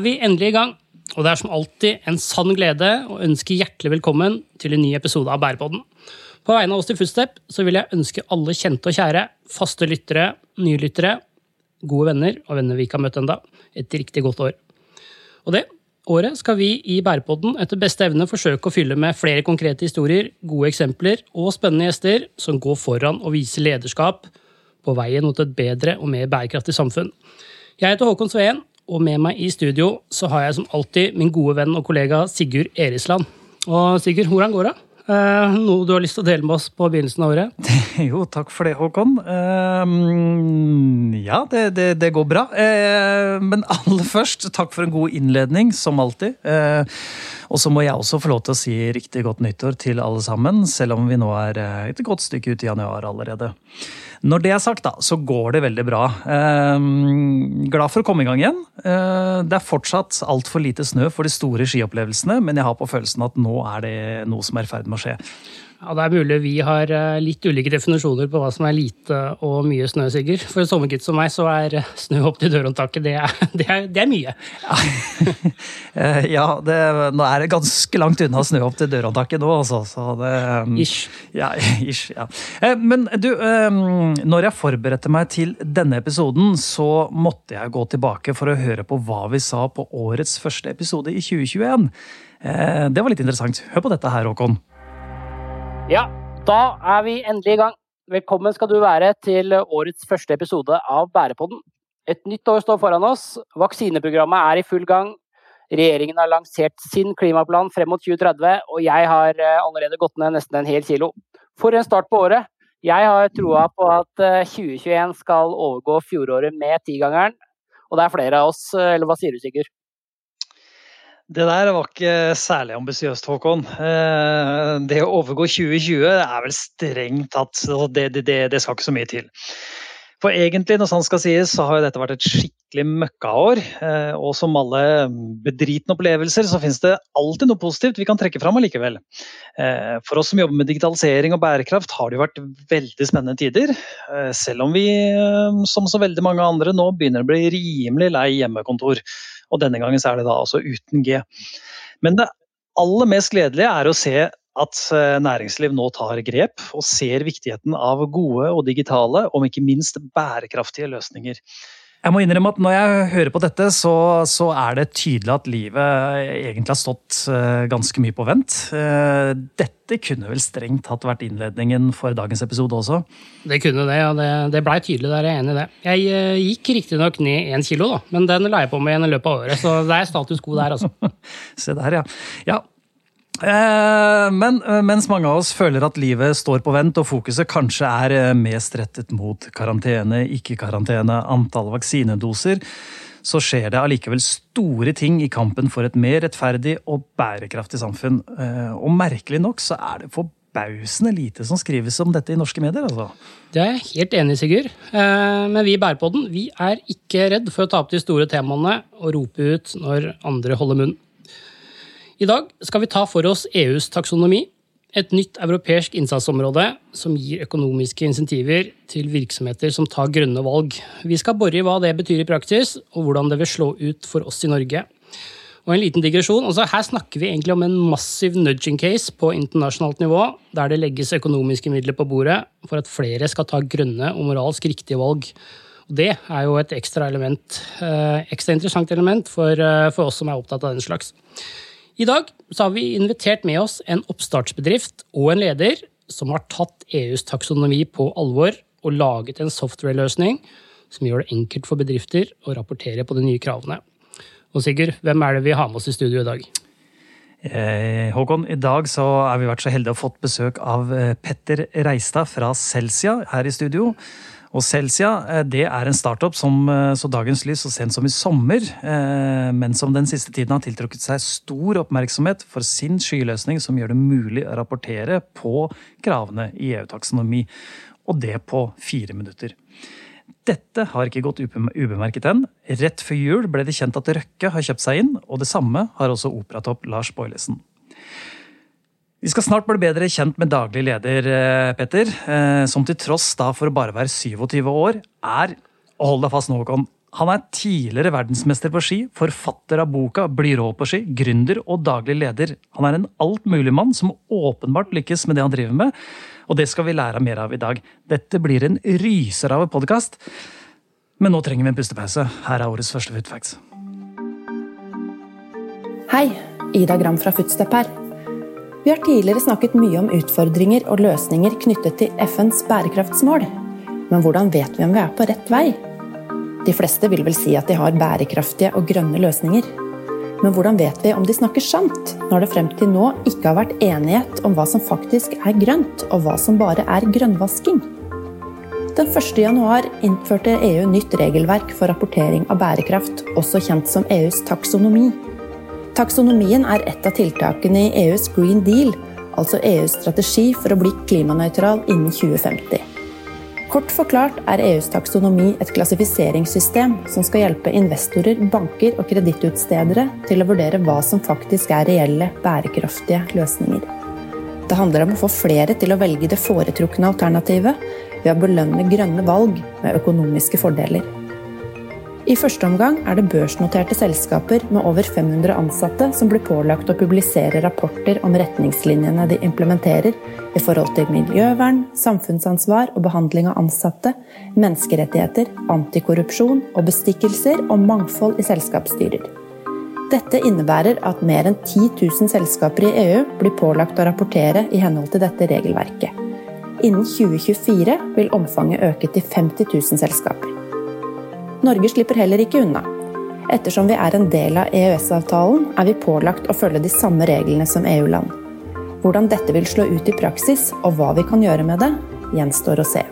er vi endelig i gang. Og det er som alltid en sann glede å ønske hjertelig velkommen til en ny episode av Bærepodden. På vegne av oss til Footstep så vil jeg ønske alle kjente og kjære, faste lyttere, nye lyttere, gode venner og venner vi ikke har møtt enda, et riktig godt år. Og det året skal vi i Bærepodden etter beste evne forsøke å fylle med flere konkrete historier, gode eksempler og spennende gjester som går foran og viser lederskap på veien mot et bedre og mer bærekraftig samfunn. Jeg heter Håkon Sveen, og med meg i studio så har jeg som alltid min gode venn og kollega Sigurd Erisland. Og Sigurd, hvordan går det? Eh, noe du har lyst til å dele med oss på begynnelsen av året? Jo, takk for det, Håkon. Uh, ja, det, det, det, går bra. Uh, men aller først, takk for en god innledning, som alltid. Og så må jeg også få lov til å si riktig godt nyttår til alle sammen, selv om vi nå er et godt stykke ut i januar allerede. Når det er sagt, da, så går det veldig bra. glad for å komme i gang igjen. det er fortsatt altfor lite snø for de store skiopplevelsene, men jeg har på følelsen at nå er det noe som er i ferd med å skje. Ja, Det er mulig vi har eh, litt ulike definisjoner på hva som er lite og mye snø, Sigurd. For en sommergutt som meg, så er eh, snø opp til dørhåndtaket, det, det, det, er mye. Eh, ja, det, nå er det ganske langt unna snø opp til dørhåndtaket nå, altså. Så det, um, ish. Ja, ish. Ja. Men du, når jeg forberedte meg til denne episoden, så måtte jeg gå tilbake for å høre på hva vi sa på årets første episode i 2021. Det var litt interessant. Hør på dette her, Håkon. Ja, da er vi endelig i gang. Velkommen skal du være til årets første episode av Bærepodden. Et nytt år står foran oss. Vaksineprogrammet er i full gang. Regjeringen har lansert sin klimaplan frem mot 2030, og jeg har eh, allerede gått ned nesten en hel kilo. For en start på året. Jeg har troa på at 2021 eh, skal overgå fjoråret med tigangeren. Og det er flere av oss, eh, eller hva sier du, Sigurd? Det der var ikke særlig ambisiøst, Håkon. Eh, det å overgå 2020 er vel strengt tatt det, det, det, det, skal ikke så mye til. For egentlig, når sant skal sies, så har dette vært et skikkelig møkkaår. Eh, og som alle bedritne opplevelser, så finnes det alltid noe positivt vi kan trekke fram allikevel. Eh, for oss som jobber med digitalisering og bærekraft, har det jo vært veldig spennende tider. Selv om vi, som så veldig mange andre, nå begynner å bli rimelig lei hjemmekontor. Og denne gangen er det da altså uten G. Men det aller mest gledelige er å se at eh, næringsliv nå tar grep og ser viktigheten av gode og digitale, om ikke minst bærekraftige løsninger. Jeg må innrømme at når jeg hører på dette, så, så, er det tydelig at livet egentlig har stått eh, ganske mye på vent. Eh, dette kunne vel strengt tatt vært innledningen for dagens episode også? Det kunne det, ja. Det, det blei tydelig der, jeg er enig i det. Jeg uh, gikk riktignok ned én kilo, da, men den la jeg på meg igjen i løpet av året, så det er status quo der, altså. Se der, ja. ja. Eh, men eh, mens mange av oss føler at livet står på vent og fokuset kanskje er eh, mest rettet mot karantene, ikke-karantene, antall vaksinedoser, så skjer det allikevel store ting i kampen for et mer rettferdig og bærekraftig samfunn. Og merkelig nok så er det forbausende lite som skrives om dette i norske medier. altså. Det er jeg helt enig i, Sigurd. Men vi i Bærepodden vi er ikke redd for å ta opp de store temaene og rope ut når andre holder munn. I dag skal vi ta for oss EUs taksonomi, et nytt europeisk innsatsområde som gir økonomiske insentiver til virksomheter som tar grønne valg. Vi skal bore i hva det betyr i praksis, og hvordan det vil slå ut for oss i Norge. Og en liten digresjon, altså Her snakker vi egentlig om en massiv nudging case på internasjonalt nivå, der det legges økonomiske midler på bordet for at flere skal ta grønne og moralsk riktige valg. Og Det er jo et ekstra, element, eh, ekstra interessant element for, eh, for oss som er opptatt av den slags. I dag har vi invitert med oss en oppstartsbedrift og en leder som har tatt EUs taksonomi på alvor og laget en software-løsning som gjør det enkelt for bedrifter å rapportere på de nye kravene. Og Sigurd, hvem er det vi har med oss i studio i dag? Eh, Håkon, i dag så har vi vært så heldige å ha fått besøk av eh, Petter Reistad fra Celsia her i studio. Og Celsia eh, det er en startup som eh, så dagens lys så sent som i sommer, eh, men som den siste tiden har tiltrukket seg stor oppmerksomhet for sin skyløsning som gjør det mulig å rapportere på kravene i EU-taksonomi. Og det på fire minutter. Dette har ikke gått ubemerket enn. Rett før jul ble det kjent at Røkke har kjøpt seg inn, og det samme har også operatopp Lars Boilesen. Vi skal snart bli bedre kjent med daglig leder, eh, Petter. Eh, som til tross da for å bare være 27 år, er og hold deg fast nå, Håkon, Han er tidligere verdensmester på ski, forfatter av boka Bli rå på ski, gründer og daglig leder. Han er en altmuligmann som åpenbart lykkes med det han driver med, og det skal vi lære mer av i dag. Dette blir en ryser av en podkast. Men nå trenger vi en pustepause. Her er årets første Footfacts. Hei, Ida Gram fra Footstep her. Vi har tidligere snakket mye om utfordringer og løsninger knyttet til FNs bærekraftsmål. Men hvordan vet vi om vi er på rett vei? De fleste vil vel si at de har bærekraftige og grønne løsninger. Men hvordan vet vi om de snakker sant, når det frem til nå ikke har vært enighet om hva som faktisk er grønt, og hva som bare er grønnvasking? Den 1.1 innførte EU nytt regelverk for rapportering av bærekraft, også kjent som EUs taksonomi. Taksonomien er et av tiltakene i EUs Green Deal, altså EUs strategi for å bli klimanøytral innen 2050. Kort forklart er EUs taksonomi et klassifiseringssystem som skal hjelpe investorer, banker og kredittutstedere til å vurdere hva som faktisk er reelle, bærekraftige løsninger. Det handler om å få flere til å velge det foretrukne alternativet ved å belønne grønne valg med økonomiske fordeler. I første omgang er det børsnoterte selskaper med over 500 ansatte som blir pålagt å publisere rapporter om retningslinjene de implementerer i forhold til miljøvern, samfunnsansvar og behandling av ansatte, menneskerettigheter, antikorrupsjon og bestikkelser og mangfold i selskapsstyrer. Dette innebærer at mer enn 10 000 selskaper i EU blir pålagt å rapportere i henhold til dette regelverket. Innen 2024 vil omfanget øke til 50 000 selskaper. Norge slipper heller ikke unna. Ettersom vi er en del av EØS-avtalen, er vi pålagt å følge de samme reglene som EU-land. Hvordan dette vil slå ut i praksis, og hva vi kan gjøre med det, gjenstår å se.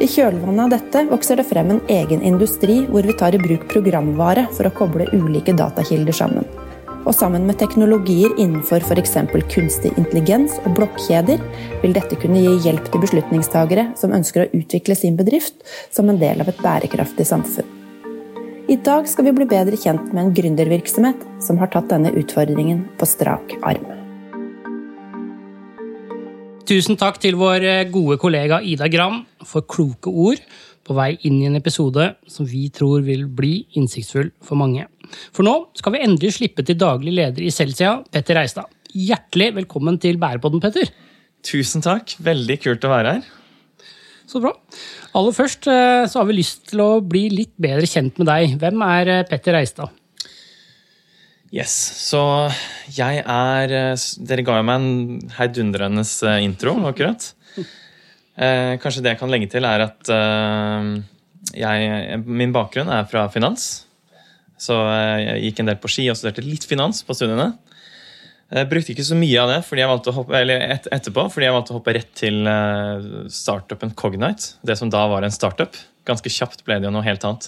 I kjølvannet av dette vokser det frem en egen industri hvor vi tar i bruk programvare for å koble ulike datakilder sammen. Og sammen med teknologier innenfor f.eks. kunstig intelligens og blokkjeder vil dette kunne gi hjelp til beslutningstagere som ønsker å utvikle sin bedrift som en del av et bærekraftig samfunn. I dag skal vi bli bedre kjent med en gründervirksomhet som har tatt denne utfordringen på strak arm. Tusen takk til vår gode kollega Ida Gram for kloke ord på vei inn i en episode som vi tror vil bli innsiktsfull for mange. For nå skal vi endelig slippe til daglig leder i Celsia, Petter Reistad. Hjertelig velkommen til Bærepodden, Petter. Tusen takk. Veldig kult å være her. Så bra. Aller først eh, så har vi lyst til å bli litt bedre kjent med deg. Hvem er eh, Petter Reistad? Yes, så jeg er eh, Dere ga jo meg en heidundrende intro, akkurat. Eh, kanskje det jeg kan legge til, er at eh, jeg, min bakgrunn er fra finans. Så jeg gikk en del på ski og studerte litt finans på studiene. Jeg brukte ikke så mye av det fordi hoppe, et, etterpå, fordi jeg valgte å hoppe rett til uh, startupen Cognite. Det som da var en startup. Ganske kjapt ble det jo noe helt annet.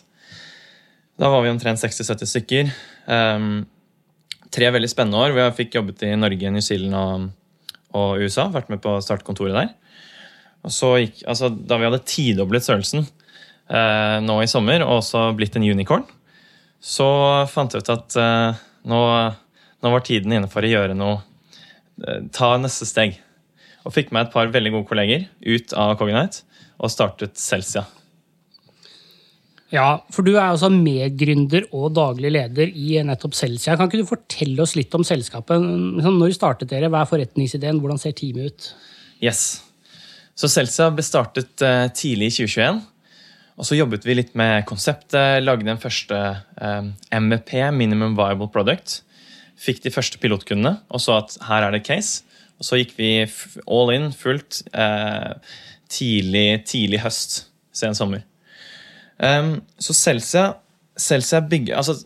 Da var vi omtrent 60-70 stykker. Um, tre veldig spennende år jeg fikk jobbet i Norge, New Zealand og, og USA. Vært med på startkontoret der. Og så gikk, altså, Da vi hadde tidoblet størrelsen uh, nå i sommer, og også blitt en unicorn, så fant jeg ut at eh, nå, nå, var tiden inne for å gjøre noe eh, Ta neste steg. Og fikk med et par veldig gode kolleger ut av Cognite og startet Celsia. Ja, for du er altså medgründer og daglig leder i nettopp Celsia. Kan ikke du fortelle oss litt om selskapet? Liksom, når startet dere? Hva er forretningsideen? Hvordan ser teamet ut? Yes. Så Celsia ble startet tidlig i 2021. Og så jobbet vi litt med konseptet, lagde den første eh, MVP, Minimum Viable Product. Fikk de første pilotkundene og så at her er det case. Og så gikk vi all in, fullt, uh, tidlig, tidlig høst, sen sommer. Um, så Celsia, Celsia bygger altså,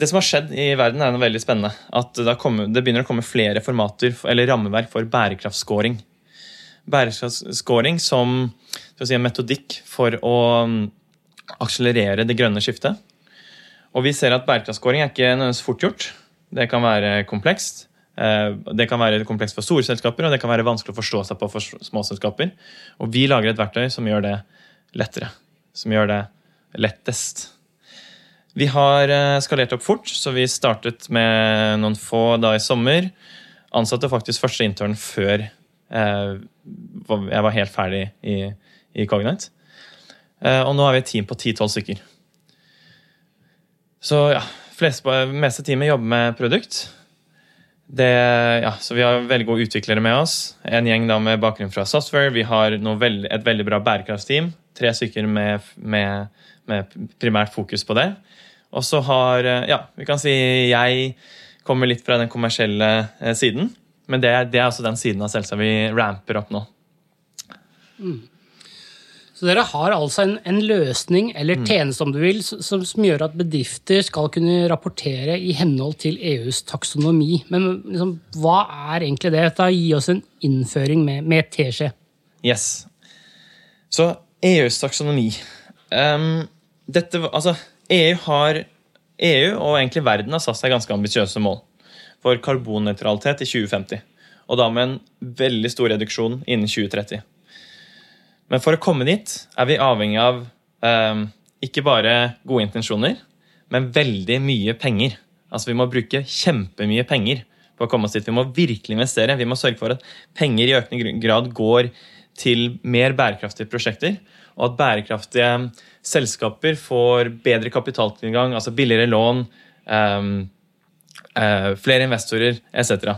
det som har skjedd i verden, er noe veldig spennende. At det, kommet, det begynner å komme flere formater eller rammeverk for bærekraftsscoring bærekraftsscoring som si, en metodikk for å um, akselerere det grønne skiftet. Og vi ser at bærekraftsscoring er ikke nødvendigvis fort gjort. Det kan være komplekst. Eh, det kan være komplekst for store selskaper, og det kan være vanskelig å forstå seg på for små selskaper. Og vi lager et verktøy som gjør det lettere. Som gjør det lettest. Vi har eh, skalert opp fort, så vi startet med noen få da i sommer. Ansatte faktisk første intern før Eh, jeg var helt ferdig i, i Cognite. Eh, og nå er vi et team på 10-12 stykker. Så ja, flest, meste teamet jobber med produkt. Det, ja, så Vi har veldig gode utviklere med oss. En gjeng da med bakgrunn fra software. Vi har veld, et veldig bra bærekraftsteam. Tre stykker med, med, med, primært fokus på det. Og så har Ja, vi kan si jeg kommer litt fra den kommersielle eh, siden. Men det, det, er altså den siden av Selsa vi ramper opp nå. Mm. Så dere har altså en, en løsning eller mm. tjeneste om du vil, som, som, gjør at bedrifter skal kunne rapportere i henhold til EUs taksonomi. Men liksom, hva er egentlig det? Da Gi oss en innføring med, med teskje. Yes. Så EUs taksonomi um, dette, altså, EU har EU og egentlig verden har satt seg ganske ambisiøse mål for karbonnøytralitet i 2050. Og da med en veldig stor reduksjon innen 2030. Men for å komme dit er vi avhengig av um, ikke bare gode intensjoner, men veldig mye penger. Altså Vi må bruke kjempemye penger på å komme oss dit. Vi må virkelig investere. Vi må sørge for at penger i økende grad går til mer bærekraftige prosjekter, og at bærekraftige selskaper får bedre kapitaltilgang, altså billigere lån, um, flere investorer etc.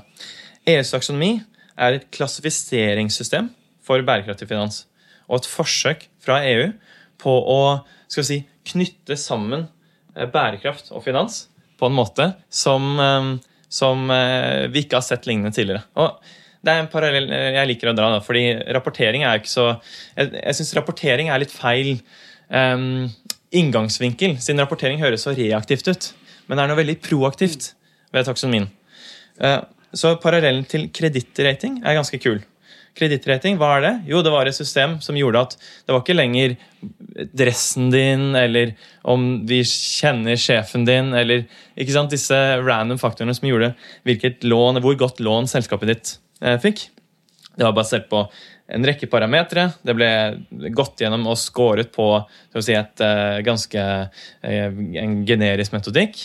EUs taksonomi er et klassifiseringssystem for bærekraftig finans og et forsøk fra EU på å si, knytte sammen eh, bærekraft og finans på en måte som, eh, som eh, vi ikke har sett lignende tidligere. Og det er en parallell jeg liker å dra, da, fordi rapportering er ikke så Jeg, jeg syns rapportering er litt feil um, inngangsvinkel, siden rapportering høres så reaktivt ut. Men det er noe veldig proaktivt ved taksonomien. Uh, så parallellen til kredittrating er ganske kul. Kredittrating, hva er det? Jo, det var et system som gjorde at det var ikke lenger dressen din, eller om vi kjenner sjefen din, eller ikke sant, disse random faktorene som gjorde hvilket lån, hvor godt lån selskapet ditt eh, fikk. Det var basert på en rekke parametere. Det ble gått gjennom og skåret på si, et uh, ganske en generisk metodikk.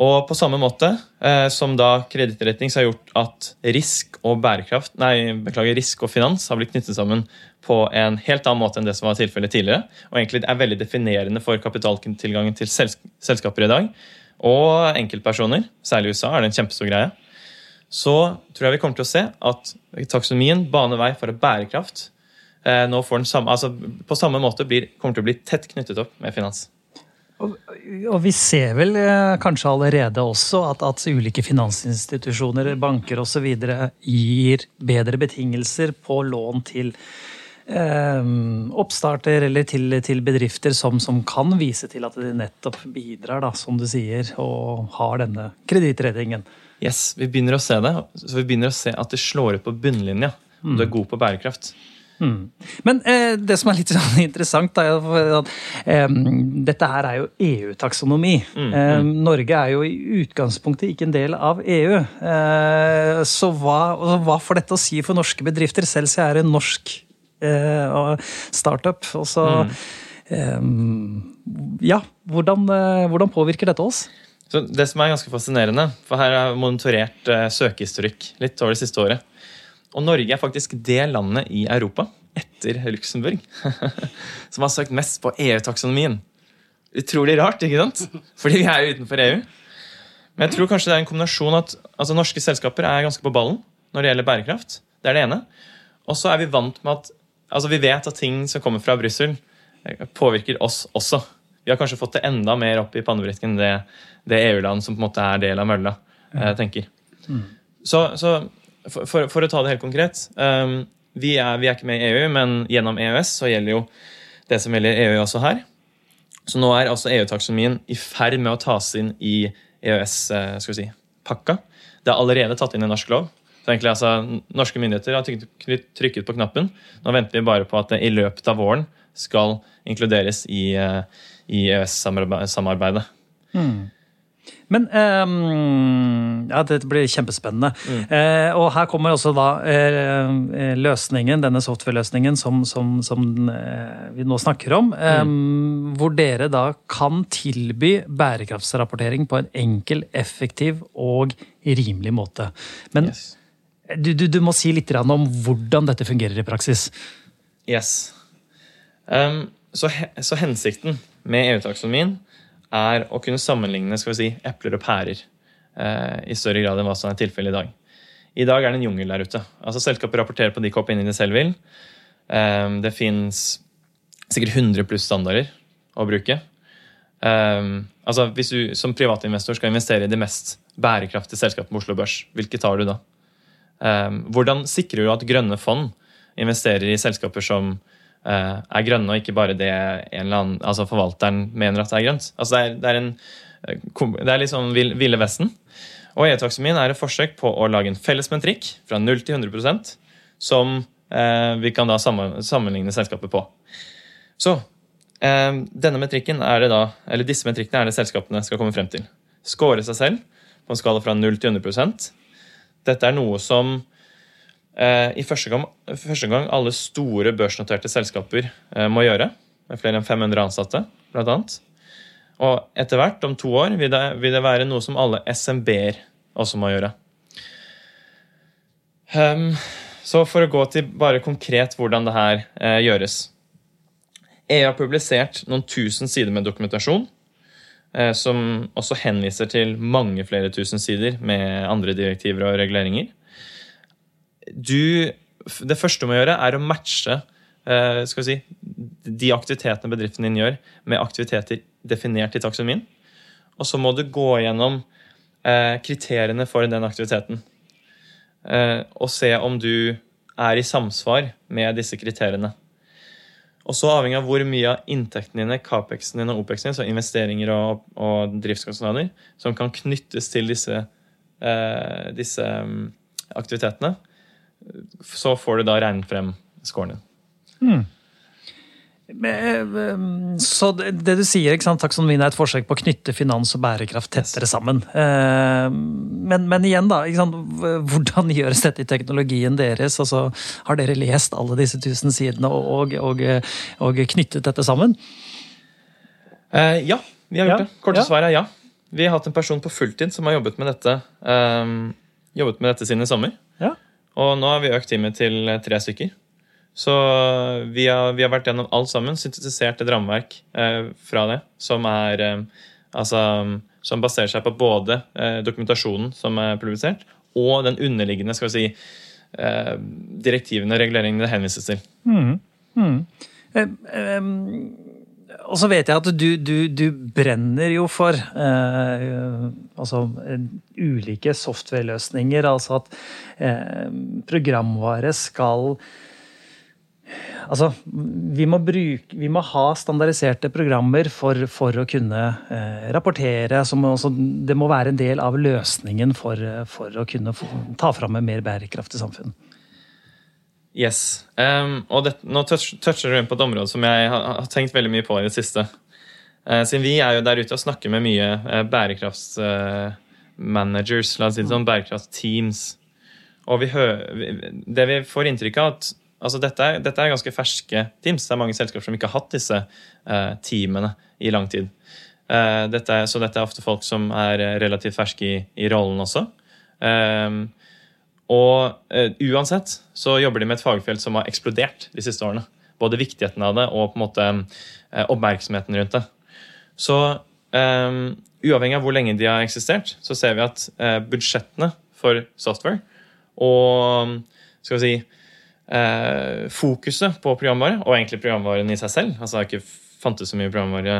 Og på samme måte eh, som da kredittretting har gjort at risk og bærekraft, nei, beklager, risk og finans har blitt knyttet sammen på en helt annen måte enn det som var tilfellet tidligere, og egentlig er veldig definerende for kapitaltilgangen til selskaper i dag, og enkeltpersoner, særlig i USA, er det en kjempestor greie, så tror jeg vi kommer til å se at taksonomien baner vei for bærekraft eh, nå får den samme, altså på samme måte blir, kommer til å bli tett knyttet opp med finans. Og, og vi ser vel eh, kanskje allerede også at, at ulike finansinstitusjoner, banker osv. gir bedre betingelser på lån til eh, oppstarter eller til, til bedrifter som, som, kan vise til at de nettopp bidrar, da, som du sier, og har denne kredittredningen. Yes, vi begynner å se det. Så vi begynner å se at det slår ut på bunnlinja. Om du er god på bærekraft. Mm. Men eh, det som er litt sånn interessant, er at eh, dette her er jo EU-taksonomi. Mm, eh, mm. Norge er jo i utgangspunktet ikke en del av EU. Eh, så hva, altså, hva, får dette å si for norske bedrifter? Selv så er en norsk eh, startup. Og så eh, Ja, hvordan, hvordan, påvirker dette oss? Så det som er ganske fascinerende, for her er monitorert søkehistorikk litt over det siste året. Og Norge er faktisk det landet i Europa, etter Luxembourg, som har søkt mest på EU-taksonomien. Utrolig rart, ikke sant? Fordi vi er jo utenfor EU. Men jeg tror kanskje det er en kombinasjon at altså, norske selskaper er ganske på ballen når det gjelder bærekraft. Det er det ene. Og så er vi vant med at altså Vi vet at ting som kommer fra Brussel, eh, påvirker oss også. Vi har kanskje fått det enda mer opp i pannebrysken enn det, det EU-land som på en måte er del av mølla, ja. tenker. Mm. Så, så for, for, å ta det helt konkret. Um, vi, er, vi, er, ikke med i EU, men gjennom EØS så gjelder jo det som gjelder EU også her. Så nå er altså EU-taksonomien i ferd med å tas inn i EØS-pakka. Si, det er allerede tatt inn i norsk lov. Så egentlig altså, Norske myndigheter har trykket på knappen. Nå venter vi bare på at det i løpet av våren skal inkluderes i, eh, i EØS-samarbeidet. Mm. Men um, ja, Dette blir kjempespennende. Mm. Uh, og her kommer også da uh, løsningen, denne software-løsningen som, som, som uh, vi nå snakker om. Um, mm. Hvor dere da kan tilby bærekraftsrapportering på en enkel, effektiv og rimelig måte. Men yes. du, du, du, må si litt om hvordan dette fungerer i praksis. Yes. Um, så, så hensikten med EU-taksonomien er å kunne sammenligne skal vi si, epler og pærer eh, i større grad enn hva som er tilfellet i dag. I dag er det en jungel der ute. Altså Selskapet rapporterer på de koppene de selv vil. Eh, det fins sikkert 100 pluss standarder å bruke. Eh, altså Hvis du som privatinvestor skal investere i de mest bærekraftige selskapene på Oslo Børs, hvilke tar du da? Eh, hvordan sikrer du at grønne fond investerer i selskaper som er grønne, og ikke bare det en eller annen, altså forvalteren mener at det er grønt. Altså det, er, det, er en, eh, det er sånn Ville Vesten. Og EU-taksonomien er et forsøk på å lage en felles metrikk fra 0 til 100% som uh, vi kan da sammenligne selskapet på. Så uh, denne metrikken er det da, eller disse metrikkene er det selskapene skal komme frem til. Skåre seg selv på en skala fra 0 til 100% Dette er noe som Eh, i første gang, første gang, alle store børsnoterte selskaper eh, må gjøre, med flere enn 500 ansatte, blant annet. Og etter hvert, om to år, vil det, vil det være noe som alle SMB-er også må gjøre. Um, så for å gå til bare konkret hvordan det her eh, gjøres. EU har publisert noen tusen sider med dokumentasjon, eh, som også henviser til mange flere tusen sider med andre direktiver og reguleringer du Det første du må gjøre, er å matche eh, skal vi si, de aktivitetene bedriften din gjør, med aktiviteter definert i taksonomien. Og så må du gå gjennom eh, kriteriene for den aktiviteten. Eh, og se om du er i samsvar med disse kriteriene. Og så avhengig av hvor mye av inntektene dine, Capexen din og Opexen din, så investeringer og, og driftskostnader, som kan knyttes til disse, eh, disse um, aktivitetene, så får du da regnet frem scoren din. Mm. Så det, du sier, ikke sant, taksonomien er et forsøk på å knytte finans og bærekraft tettere sammen. Eh, men, men igjen, da. Sant, hvordan gjøres dette i teknologien deres? Altså, har dere lest alle disse tusen sidene og, og, og knyttet dette sammen? Eh, ja, vi har gjort ja, det. Korte ja. svaret er ja. Vi har hatt en person på fulltid som har jobbet med dette, um, jobbet med dette siden i sommer. Ja. Og nå har vi økt teamet til tre stykker. Så vi har, vi har vært gjennom alt sammen, syntetisert et rammeverk eh, fra det som er eh, Altså som baserer seg på både eh, dokumentasjonen som er publisert, og den underliggende skal vi si, eh, direktivene og reguleringene det henvises til. Mm. Mm. Og så vet jeg at du, du, du brenner jo for eh, altså, ulike software-løsninger. Altså at eh, programvare skal Altså, vi må, bruke, vi må ha standardiserte programmer for, for å kunne eh, rapportere. Må også, det må være en del av løsningen for, for å kunne få, ta fram et mer bærekraftig samfunn. Yes. Um, og det, nå toucher du inn på et område som jeg har, har, tenkt veldig mye på i det siste. Uh, siden vi er jo der ute og snakker med mye uh, bærekraftsmanagers, uh, la oss si det sånn, bærekraftsteams. Og vi det vi får inntrykk av, at altså dette, er, dette, er, ganske ferske teams. Det er mange selskaper som ikke har hatt disse teamene i lang tid. Dette er, så dette er ofte folk som er relativt ferske i, i rollen også. Um, og uh, uansett så jobber de med et fagfelt som har eksplodert de siste årene. Både viktigheten av det og på en måte uh, oppmerksomheten rundt det. Så um, uavhengig av hvor lenge de har eksistert, så ser vi at uh, budsjettene for software og skal vi si fokuset på programvare, og egentlig programvaren i seg selv altså det har ikke fantes så mye programvare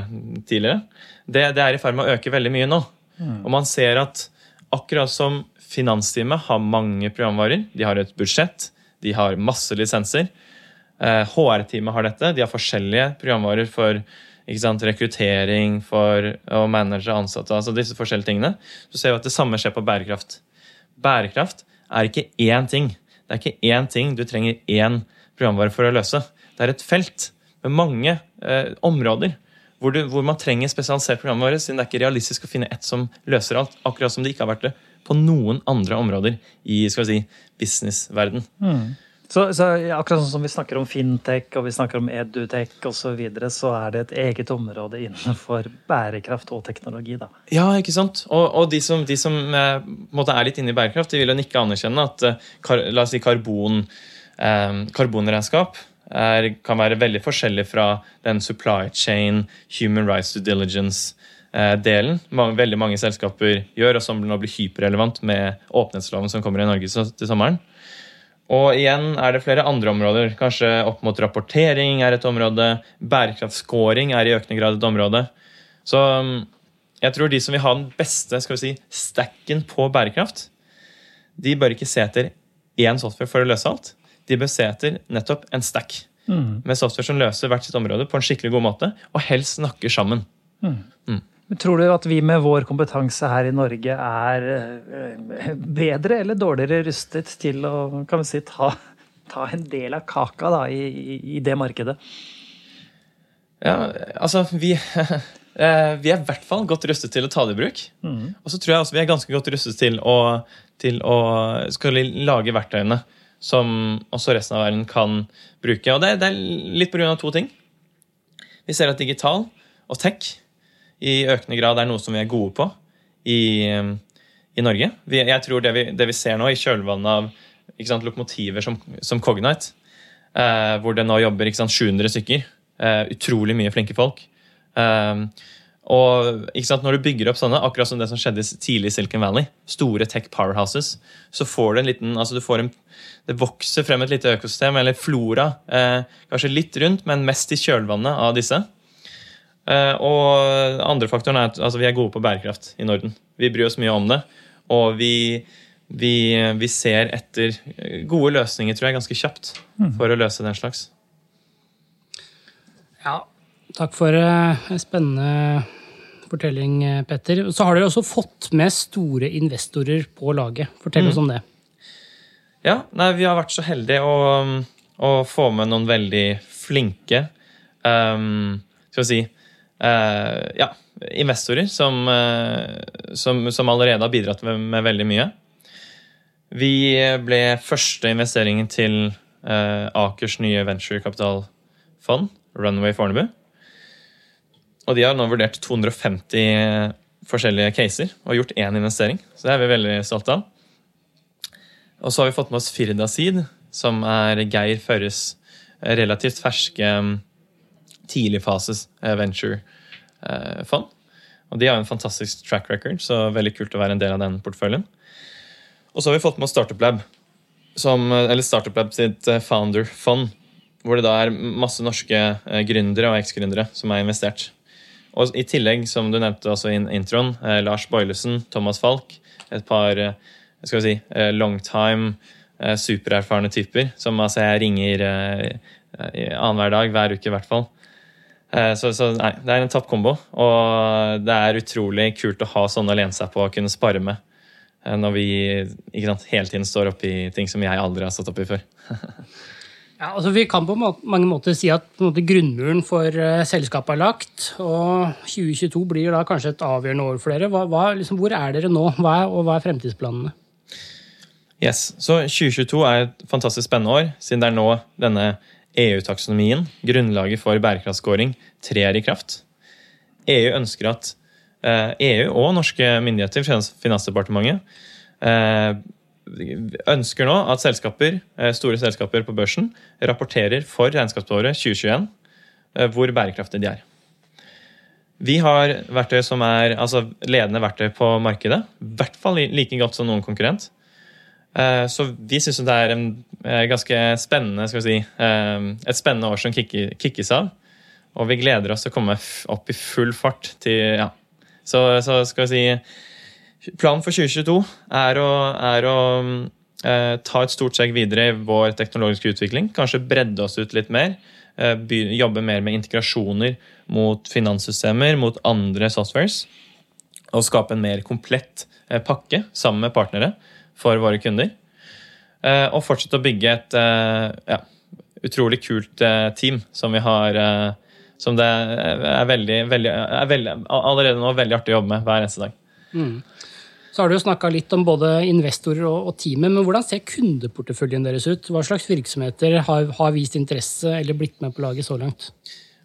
tidligere, det, det er i ferd med å øke veldig mye nå. Mm. Og man ser at akkurat som Finansteamet har mange programvarer. De har et budsjett, de har masse lisenser. HR-teamet eh, har dette. De har forskjellige programvarer for sant, rekruttering, for å manage ansatte. altså disse forskjellige tingene. Så ser vi at det samme skjer på bærekraft. Bærekraft er ikke én ting. Det er ikke én ting du trenger én programvare for å løse. Det er et felt med mange eh, områder hvor, du, hvor, man trenger spesialisert programvare, siden det er ikke realistisk å finne ett som løser alt. Akkurat som det ikke har vært det på noen andre områder i skal vi si, businessverden. Mm. Så, så, akkurat sånn som vi snakker om fintech og vi snakker om edutech osv., så, videre, så er det et eget område innenfor bærekraft og teknologi. da. Ja, ikke sant? Og, og de som, de som eh, er litt inne i bærekraft, de vil jo ikke anerkjenne at eh, kar, la oss si karbon, eh, karbonregnskap er, kan være veldig forskjellig fra den supply chain, human rights to diligence delen veldig mange selskaper gjør, og som nå blir hyperrelevant med åpenhetsloven som kommer i Norge til sommeren. Og igjen er det flere andre områder. Kanskje opp mot rapportering er et område. Bærekraftsskåring er i økende grad et område. Så um, jeg tror de som vil ha den beste skal vi si, stacken på bærekraft, de bør ikke se etter én software for å løse alt. De bør se etter nettopp en stack mm. med software som løser hvert sitt område på en skikkelig god måte, og helst snakker sammen. Mm. Mm. Tror du at vi med vår kompetanse her i Norge er eh, bedre eller dårligere rustet til å kan vi si, ta, ta en del av kaka da, i, i, det markedet? Ja, altså vi, eh, vi er i hvert fall godt rustet til å ta det i bruk. Mm. Og så tror jeg også vi er ganske godt rustet til å, til å lage verktøyene som også resten av verden kan bruke. Og det, det er litt pga. to ting. Vi ser at digital og tech i økende grad er noe som vi er gode på i, i Norge. Vi, jeg tror det vi, det vi, ser nå i kjølvannet av sant, lokomotiver som, som Cognite, eh, hvor det nå jobber sant, 700 stykker, eh, utrolig mye flinke folk eh, og sant, Når du bygger opp sånne, akkurat som det som skjedde tidlig i Silicon Valley, store tech powerhouses, så får du en liten altså du får en, Det vokser frem et lite økosystem, eller flora, eh, kanskje litt rundt, men mest i kjølvannet av disse. Eh, og andre faktoren er at altså, vi er gode på bærekraft i Norden. Vi bryr oss mye om det. Og vi, vi, vi ser etter gode løsninger, tror jeg, ganske kjapt mm. for å løse den slags. Ja, takk for en uh, spennende fortelling, Petter. Så har dere også fått med store investorer på laget. Fortell mm. oss om det. Ja, nei, vi har vært så heldige å, å få med noen veldig flinke um, skal vi si, Eh, ja, investorer som, eh, som, som, allerede har bidratt med, med, veldig mye. Vi ble første investeringen til eh, Akers nye venturekapitalfond, Runway Fornebu. Og de har nå vurdert 250 forskjellige caser og gjort én investering. Så det er vi veldig stolte av. Og så har vi fått med oss Firda Seed, som er Geir Førres relativt ferske tidligfases eh, venture-fond. Og De har en fantastisk track record, så veldig kult å være en del av den porteføljen. Og så har vi fått med oss Startup Lab, som, eller Startup Lab sitt eh, founder-fond. Hvor det da er masse norske gründere og eksgründere som er investert. Og I tillegg, som du nevnte også i introen, Lars Boilesen, Thomas Falk. Et par skal vi si, long time, supererfarne typer som altså jeg ringer annenhver dag, hver uke i hvert fall. Eh, så, så, nei, det er en topp kombo. Og det er utrolig kult å ha sånne å lene seg på og kunne spare med. Eh, når vi sant, hele tiden står oppi ting som jeg aldri har stått oppi før. ja, altså Vi kan på mange måter si at måte, grunnmuren for uh, selskapet er lagt. Og 2022 blir da kanskje et avgjørende år for dere. Hva, hva, liksom, hvor er dere nå, hva er, og hva er fremtidsplanene? Yes, så 2022 er et fantastisk spennende år, siden det er nå denne EU-taksonomien, grunnlaget for bærekraftskåring, trer i kraft. EU ønsker at EU eh, e og norske myndigheter, Finansdepartementet, eh, ønsker nå at selskaper, eh, store selskaper på børsen rapporterer for regnskapsåret 2021 hvor bærekraftige de er. Vi har verktøy som er altså ledende verktøy på markedet. I hvert fall like godt som noen konkurrent. Eh, så vi syns det er en eh, ganske spennende skal vi si, eh, et spennende år som kickes av. Og vi gleder oss til å komme opp i full fart til ja. Så, så skal vi si Planen for 2022 er å, er å eh, ta et stort steg videre i vår teknologiske utvikling. Kanskje bredde oss ut litt mer. Eh, jobbe mer med integrasjoner mot finanssystemer, mot andre softwares. Og skape en mer komplett eh, pakke sammen med partnere for våre kunder. Eh, og fortsette å bygge et eh, ja, utrolig kult eh, team som vi har Som det er, veldig, veldig, er veldig, allerede nå veldig artig å jobbe med hver eneste dag. Mm. Så har du snakka litt om både investorer og, og, teamet, men hvordan ser kundeporteføljen deres ut? Hva slags virksomheter har, har vist interesse eller blitt med på laget så langt?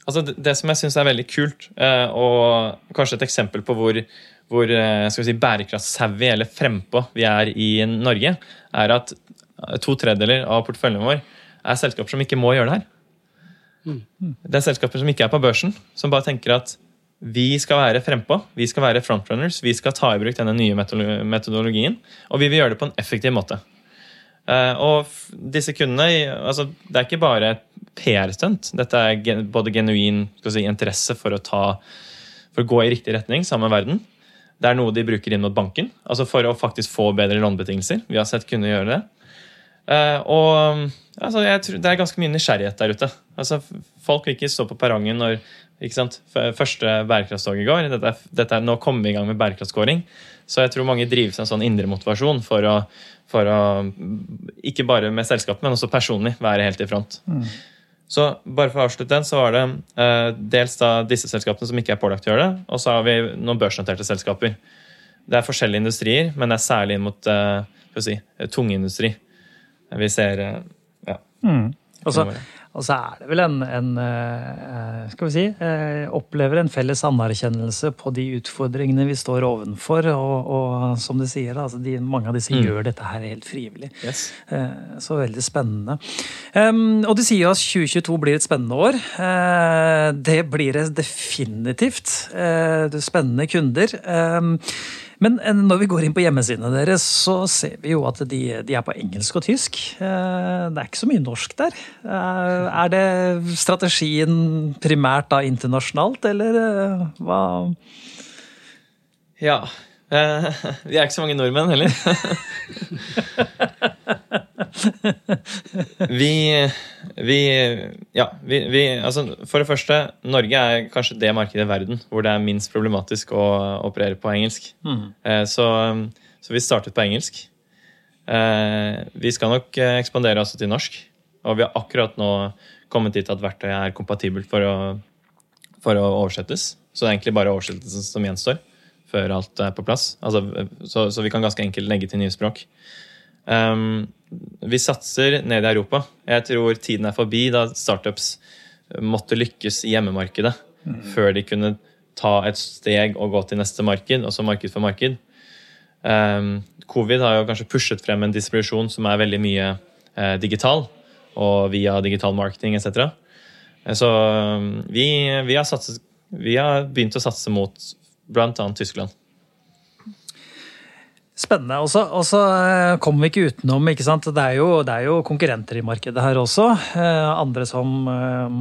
Altså det, det som jeg syns er veldig kult, og kanskje et eksempel på hvor hvor eh, skal vi si, bærekraftsavvy eller frempå vi er i Norge, er at to tredjedeler av porteføljen vår er selskaper som ikke må gjøre det her. Mm. Det er selskaper som ikke er på børsen, som bare tenker at vi skal være frempå. Vi skal være frontrunners. Vi skal ta i bruk denne nye metodologien. Og vi vil gjøre det på en effektiv måte. Uh, og disse kundene altså, Det er ikke bare PR-stunt. Dette er både genuin si, interesse for å, ta, for å gå i riktig retning sammen med verden. Det er noe de bruker inn mot banken altså for å faktisk få bedre lånebetingelser. Vi har sett kunne gjøre det. Uh, og altså, jeg tror Det er ganske mye nysgjerrighet der ute. Altså, folk vil ikke stå på perrongen når? Første bærekraftstog i går. Dette, dette er, nå kommer vi i gang med bærekraftskåring. Så jeg tror mange drives av en sånn indre motivasjon for å, for å, ikke bare med selskapet, men også personlig, være helt i front. Mm. Så bare for å avslutte den, så var det eh, dels da disse selskapene som ikke er pålagt å gjøre det, og så har vi noen børsnoterte selskaper. Det er forskjellige industrier, men det er særlig inn mot uh, si, tungindustri. Vi ser eh, ja. Mm. Også, og så er det vel en, en eh, skal vi si, eh, opplever en felles anerkjennelse på de utfordringene vi står ovenfor. Og, og som du sier, altså de, mange av disse mm. gjør dette her helt frivillig. Yes. Eh, så veldig spennende. Og du sier at 2022 blir et spennende år. Det blir det definitivt. Spennende kunder. Men eh, når vi går inn på hjemmesidene deres, så ser vi jo at de, de, er på engelsk og tysk. Eh, det er ikke så mye norsk der. Eh, er det strategien primært da internasjonalt, eller hva? Ja. Vi er ikke så mange nordmenn heller. vi, vi, Ja, vi, vi, Altså, for det første, Norge er kanskje det markedet i verden hvor det er minst problematisk å operere på engelsk. Mm. Så, så, vi startet på engelsk. Eh, vi skal nok eh, ekspandere også til norsk. Og vi har akkurat nå kommet dit at verktøyet er kompatibelt for å, for å oversettes. Så det er egentlig bare oversettelsen som gjenstår før alt er på plass. Altså, så, så, vi kan ganske enkelt legge til nye språk. Um, vi satser ned i Europa. Jeg tror tiden er forbi da startups måtte lykkes i hjemmemarkedet mm. før de kunne ta et steg og gå til neste marked, også marked for marked. Um, Covid har jo kanskje pushet frem en distribusjon som er veldig mye eh, digital, og via digital marketing etc. Så um, vi, vi, har satset, vi har begynt å satse mot bl.a. Tyskland. Spennende. Og så eh, kommer vi ikke utenom ikke sant? Det er, jo, det er jo konkurrenter i markedet her også. Eh, andre som eh,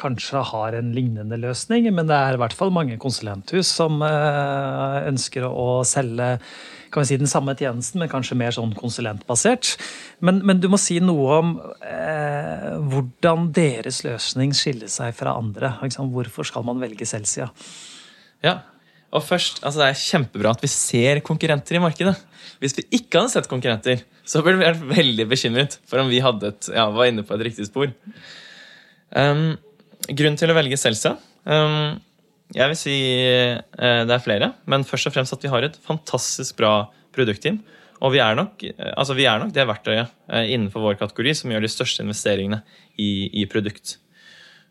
kanskje har en lignende løsning, men det er i hvert fall mange konsulenthus som ønsker å selge kan vi si, den samme tjenesten, men kanskje mer sånn konsulentbasert. Men, men du må si noe om eh, hvordan deres løsning skiller seg fra andre. Hvorfor skal man velge Celsia? Ja, og først, altså Det er kjempebra at vi ser konkurrenter i markedet. Hvis vi ikke hadde sett konkurrenter, så burde vi vært veldig bekymret for om vi et, ja, var inne på et riktig spor. Um, grunnen til å velge Celsia? um, Jeg vil si uh, det er flere. Men først og fremst at vi har et fantastisk bra produktteam. Og vi er nok, uh, altså vi er nok det verktøyet uh, innenfor vår kategori som gjør de største investeringene i, i produkt.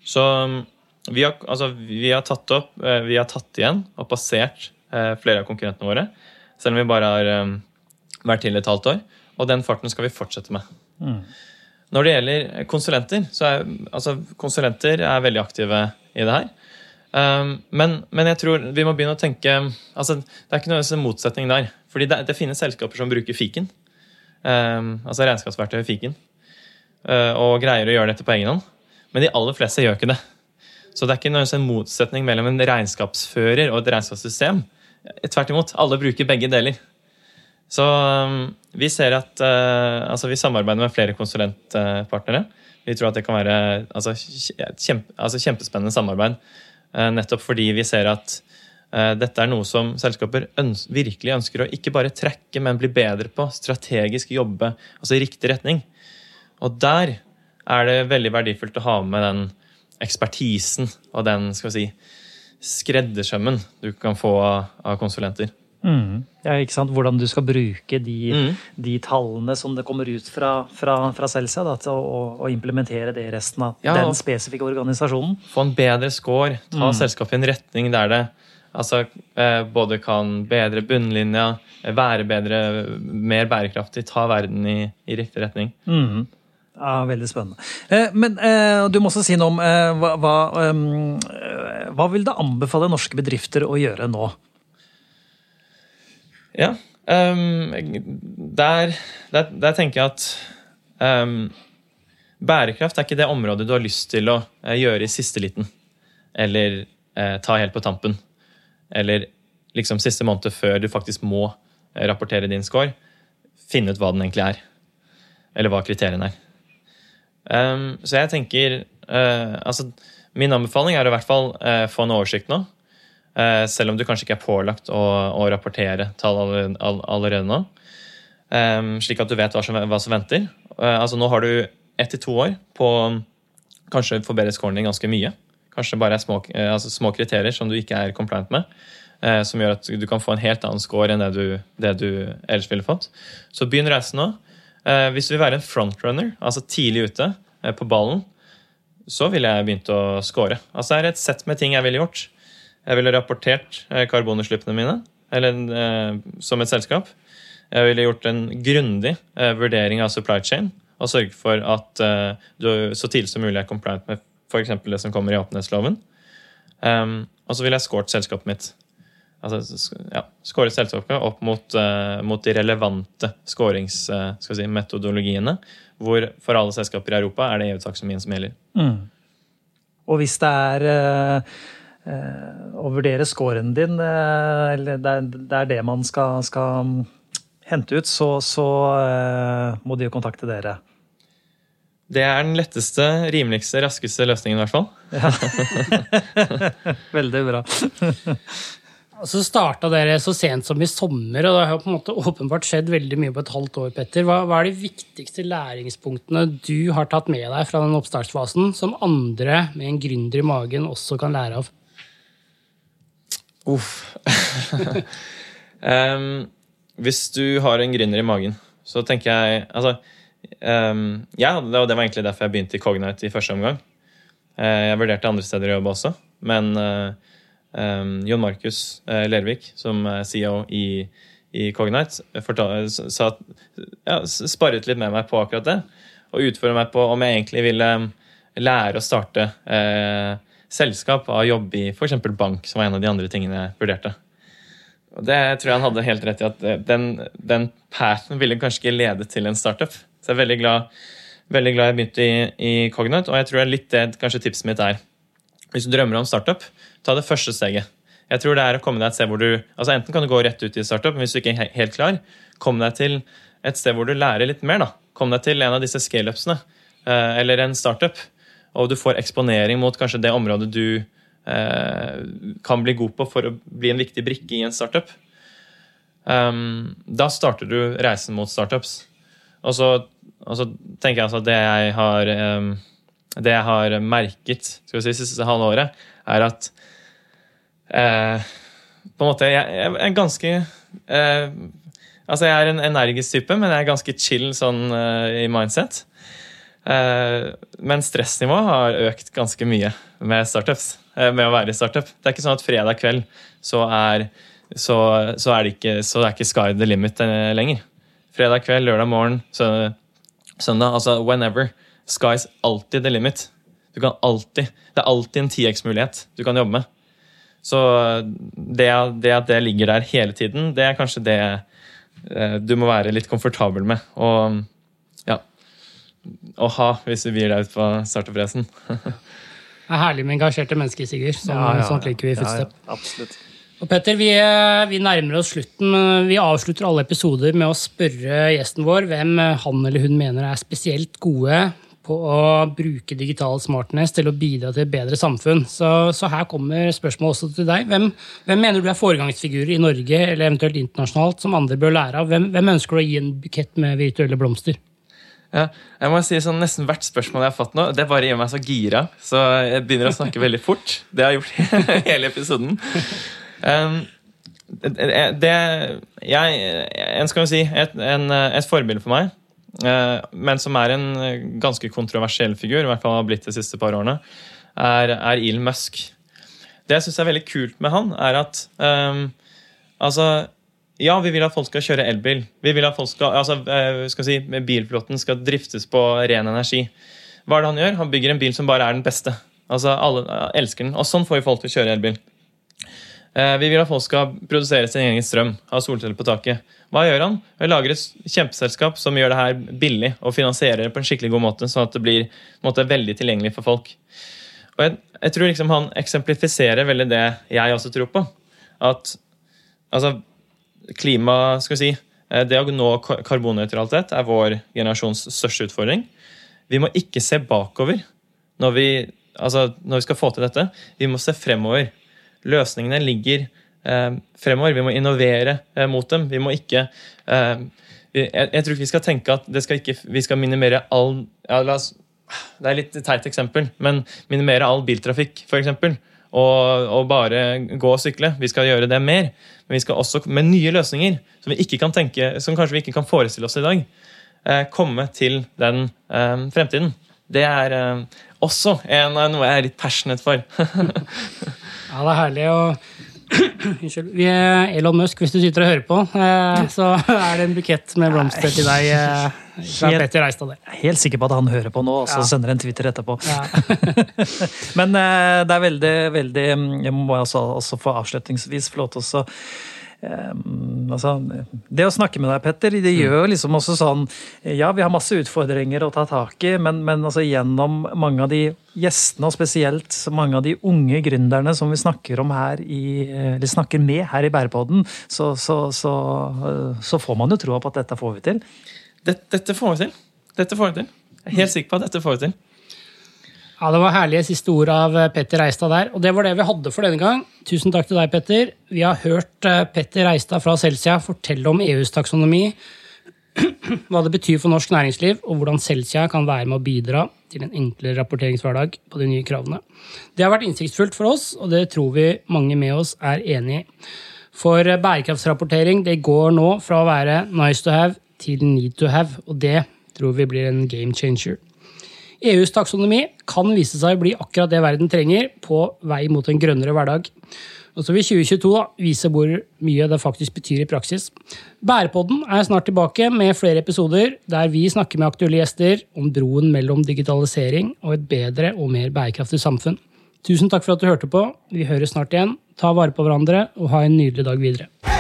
Så um, vi har, altså, vi har, tatt opp, eh, vi har tatt igjen og passert eh, flere av konkurrentene våre. Selv om vi bare har um, vært til et halvt år. Og den farten skal vi fortsette med. Mm. Når det gjelder konsulenter, så er altså, konsulenter er veldig aktive i det her. Um, men, men, jeg tror vi må begynne å tenke altså, Det er ikke noen motsetning der. Fordi det, det, finnes selskaper som bruker fiken. Um, altså regnskapsverktøyet fiken. Og greier å gjøre dette på egen hånd. Men de aller fleste gjør ikke det. Så det er ikke en motsetning mellom en regnskapsfører og et regnskapssystem. Tvert imot. Alle bruker begge deler. Så um, vi ser at uh, altså vi samarbeider med flere konsulentpartnere. Vi tror at det kan være altså, kjempe, altså kjempespennende samarbeid. Uh, nettopp fordi vi ser at uh, dette er noe som selskaper øns virkelig ønsker å ikke bare trekke, men bli bedre på. Strategisk jobbe altså i riktig retning. Og der er det veldig verdifullt å ha med den ekspertisen og den skal vi si, skreddersømmen du kan få av konsulenter. Mm. Ja, ikke sant? Hvordan du skal bruke de, mm. de tallene som det kommer ut fra, fra, fra Celsia, da, til å, å, implementere det i resten av ja, den spesifikke organisasjonen. Få en bedre score, ta mm. selskapet i en retning der det altså, eh, både kan bedre bunnlinja, være bedre, mer bærekraftig, ta verden i, i riktig retning. Mm. Ja, Veldig spennende. Eh, men eh, du må også si noe om eh, hva, hva, eh, hva vil du anbefale norske bedrifter å gjøre nå? Ja, um, der, der, der, tenker jeg at um, bærekraft er ikke det området du har lyst til å gjøre i siste liten. Eller eh, ta helt på tampen. Eller liksom siste måned før du faktisk må rapportere din score. Finne ut hva den egentlig er. Eller hva kriteriene er. Um, så jeg tenker altså, Min anbefaling er å i hvert fall få en oversikt nå. Uh, selv om du kanskje ikke er pålagt å, å rapportere tall allerede nå. Um, slik at du vet hva som, hva som venter. Uh, altså Nå har du ett til to år på kanskje forbedre scoren din ganske mye. Kanskje bare er små, uh, altså små, kriterier som du ikke er compliant med. Uh, som gjør at du kan få en helt annen score enn det du, det du ellers ville fått. Så begynn reisen nå. Hvis du vil være en frontrunner, altså tidlig ute på ballen, så ville jeg begynt å score. Altså Det er et sett med ting jeg ville gjort. Jeg ville rapportert eh, karbonutslippene mine eller, eh, som et selskap. Jeg ville gjort en grundig eh, vurdering av supply chain og sørge for at eh, du så tidlig som mulig er compliant med f.eks. det som kommer i åpenhetsloven. Um, og så ville jeg scoret selskapet mitt. Altså, ja, skåret selskapet opp mot, uh, mot de relevante skåringsmetodologiene. Uh, hvor for alle selskaper i Europa er det EU-taksonomien som gjelder. Mm. Og hvis det er uh Eh, å vurdere scoren din, eh, eller det er det man skal, skal hente ut, så, så eh, må de jo kontakte dere. Det er den letteste, rimeligste, raskeste løsningen, i hvert fall. Ja. Veldig bra. Så starta dere så sent som i sommer, og det har på en måte åpenbart skjedd veldig mye på et halvt år. Petter. Hva, hva, er de viktigste læringspunktene du har tatt med deg fra den oppstartsfasen, som andre med en gründer i magen også kan lære av? Uff. um, hvis du har en gründer i magen, så tenker jeg Altså, um, ja, det det var egentlig derfor jeg begynte i Cognite i første omgang. Uh, jeg vurderte andre steder å jobbe også, men uh, um, Jon Markus uh, Lervik, som er CEO i, i Cognite, fortal, sa, ja, sparret litt med meg på akkurat det. Og utfordret meg på om jeg egentlig ville lære å starte uh, selskap av jobb i f.eks. bank, som var en av de andre tingene jeg vurderte. Og Det tror jeg han hadde helt rett i, at den, den pathen ville kanskje ikke lede til en startup. Så jeg er veldig glad, veldig glad jeg begynte i, i Cognite, og jeg tror litt det kanskje tipset mitt er. Hvis du drømmer om startup, ta det første steget. Jeg tror det er å komme deg et sted hvor du, altså Enten kan du gå rett ut i startup, men hvis du ikke er helt klar, kom deg til et sted hvor du lærer litt mer. da. Kom deg til en av disse scaleupsene, eh, eller en startup og du får eksponering mot kanskje det området du eh, kan bli god på for å bli en viktig brikke i en startup, um, da starter du reisen mot startups. Og så, og så tenker jeg altså at det jeg har, um, det jeg har merket skal vi si, siste halve er at eh, på en måte Jeg, jeg er ganske eh, Altså, jeg er en energisk type, men jeg er ganske chill sånn eh, i mindset. Eh, men stressnivået har økt ganske mye med startups. Eh, med å være i startup. Det er ikke sånn at fredag kveld så er, så, så er det ikke, så er ikke sky the limit eh, lenger. Fredag kveld, lørdag morgen, søndag, altså whenever. Sky's alltid the limit. Du kan alltid, Det er alltid en 10X-mulighet du kan jobbe med. Så det, det, at det ligger der hele tiden, det er kanskje det du må være litt komfortabel med. Og å ha hvis vi gir deg ut på startup-racen. det er herlig med engasjerte mennesker, Sigurd. Sånn, ja, ja, sånt liker vi i Footstep. absolutt. Og Petter, vi, eh, vi, nærmer oss slutten. Vi avslutter alle episoder med å spørre gjesten vår hvem han eller hun mener er spesielt gode på å bruke digital smartness til å bidra til et bedre samfunn. Så, så her kommer spørsmålet også til deg. Hvem, hvem, mener du er foregangsfigurer i Norge eller eventuelt internasjonalt som andre bør lære av? Hvem, hvem ønsker du å gi en bukett med virtuelle blomster? Ja, jeg må si sånn Nesten hvert spørsmål jeg har fått nå, det bare gjør meg så gira. Så jeg begynner å snakke veldig fort. Det har jeg gjort hele episoden. Um, det, jeg, En skal jo si et, et forbilde for meg, men som er en ganske kontroversiell figur, i hvert fall har blitt de siste par årene, er, er Elon Musk. Det jeg syns er veldig kult med han, er at um, altså ja, vi vil at folk skal kjøre elbil. Vi vil at folk skal, altså, eh, skal si, Bilflåten skal driftes på ren energi. Hva er det han gjør? Han bygger en bil som bare er den beste. Altså, Alle elsker den. Og sånn får vi folk til å kjøre elbil. Eh, vi vil at folk skal produsere sin egen strøm, ha solceller på taket. Hva gjør han? Vi lager et kjempeselskap som gjør det her billig og finansierer det på en skikkelig god måte, sånn at det blir måte, veldig tilgjengelig for folk. Og jeg, jeg tror liksom han eksemplifiserer veldig det jeg også tror på. At altså, klima skal vi si, eh, Det å nå karbonnøytralitet er vår generasjons største utfordring. Vi må ikke se bakover når vi, altså, når vi skal få til dette. Vi må se fremover. Løsningene ligger eh, fremover. Vi må innovere eh, mot dem. Vi må ikke eh, jeg, jeg, tror ikke vi skal tenke at skal ikke, vi skal minimere all ja, oss, Det er litt teit eksempel, men minimere all biltrafikk, f.eks. Og, og bare gå og sykle. Vi skal gjøre det mer. Men vi skal også med nye løsninger som, vi ikke kan tenke, som kanskje vi ikke kan forestille oss i dag, eh, komme til den eh, fremtiden. Det er eh, også en, noe jeg er litt passionate for. Ja, det er herlig Unnskyld. Vi er Elon Musk, hvis du sitter og hører på, eh, så er det en bukett med blomster til deg eh, er helt sikker på at han hører på nå, og så ja. sender en Twitter etterpå. Ja. Men eh, det er veldig, veldig Jeg må også, også få avslutningsvis få lov til å Um, altså, det å snakke med deg, Petter, det mm. gjør liksom også sånn Ja, vi har masse utfordringer å ta tak i, men, men altså, gjennom mange av de gjestene, og spesielt mange av de unge gründerne som vi snakker om her i, snakker med her i Bærepodden, så, så, så, så, får man jo troa på at dette får vi til. Dette, dette får vi til. Dette får vi til. Jeg er helt sikker på at dette får vi til. Ja, Det var herlige siste ord av eh, Petter Reistad der. Og det var det vi hadde for denne gang. Tusen takk til deg, Petter. Vi har hørt eh, Petter Reistad fra Celsia fortelle om EUs taksonomi, hva det betyr for norsk næringsliv, og hvordan Celsia kan være med å bidra til en enklere rapporteringshverdag på de nye kravene. Det har vært innsiktsfullt for oss, og det tror vi mange med oss er enig i. For eh, bærekraftsrapportering det går nå fra å være nice to have til need to have, og det tror vi blir en game changer. EUs taksonomi kan vise seg å bli akkurat det verden trenger på vei mot en grønnere hverdag. Og så vil 2022 da, vise hvor mye det faktisk betyr i praksis. Bærepodden er snart tilbake med flere episoder der vi snakker med aktuelle gjester om broen mellom digitalisering og et bedre og mer bærekraftig samfunn. Tusen takk for at du hørte på. Vi høres snart igjen. Ta vare på hverandre og ha en nydelig dag videre.